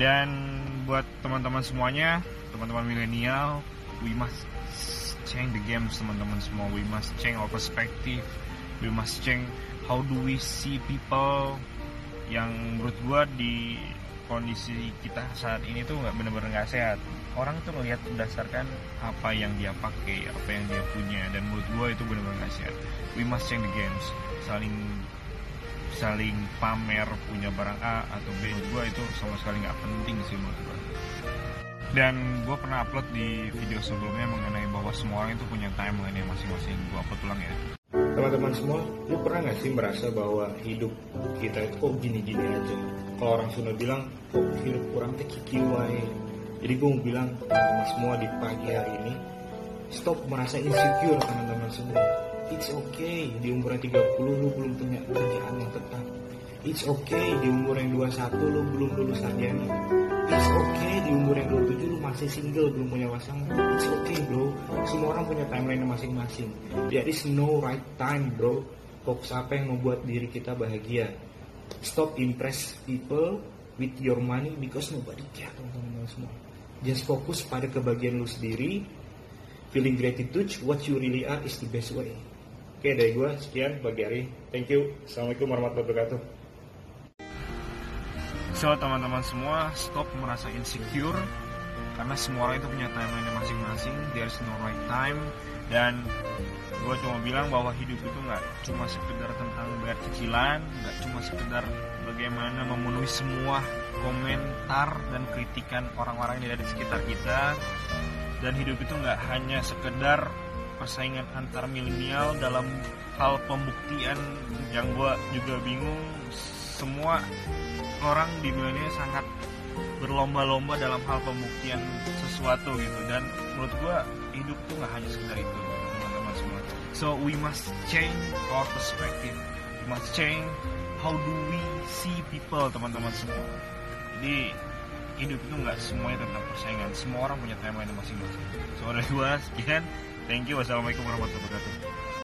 dan buat teman-teman semuanya teman-teman milenial we must change the games teman-teman semua. We must change our perspective. We must change how do we see people yang menurut gua di kondisi kita saat ini tuh nggak benar-benar nggak sehat. Orang tuh ngelihat berdasarkan apa yang dia pakai apa yang dia punya. Dan menurut gua itu benar-benar nggak sehat. We must change the games. Saling saling pamer punya barang A atau B gua itu sama sekali nggak penting sih menurut gua dan gue pernah upload di video sebelumnya mengenai bahwa semua orang itu punya timeline yang masing-masing gue upload ulang ya Teman-teman semua, lu pernah gak sih merasa bahwa hidup kita itu kok gini-gini aja? Kalau orang Sunda bilang, kok hidup kurang teh kiki wae. Jadi gue mau bilang teman-teman semua di pagi hari ini, stop merasa insecure teman-teman semua. It's okay, di umur yang 30 lu belum punya kerjaan yang tetap. It's okay, di umur yang 21 lu belum lulus sarjana. It's okay, di umur yang 27 lu masih single, belum punya pasangan. It's okay bro, semua orang punya timeline masing-masing. There is no right time bro. Fokus apa yang membuat diri kita bahagia. Stop impress people with your money because nobody care teman-teman semua. Just fokus pada kebahagiaan lu sendiri. Feeling gratitude, what you really are is the best way. Oke dari gue sekian pagi hari. Thank you. Assalamualaikum warahmatullahi wabarakatuh. So teman-teman semua stop merasa insecure karena semua orang itu punya timeline masing-masing. There's no right time dan gue cuma bilang bahwa hidup itu nggak cuma sekedar tentang bayar cicilan, nggak cuma sekedar bagaimana memenuhi semua komentar dan kritikan orang-orang yang ada di sekitar kita. Dan hidup itu nggak hanya sekedar persaingan antar milenial dalam hal pembuktian yang gue juga bingung. Semua orang di milenial sangat berlomba-lomba dalam hal pembuktian sesuatu gitu. Dan menurut gua hidup tuh nggak hanya sekedar itu teman-teman semua. So we must change our perspective. We must change how do we see people teman-teman semua. Jadi hidup itu nggak semuanya tentang persaingan. Semua orang punya timeline masing-masing. So dari gua sekian thank you. Wassalamualaikum warahmatullahi wabarakatuh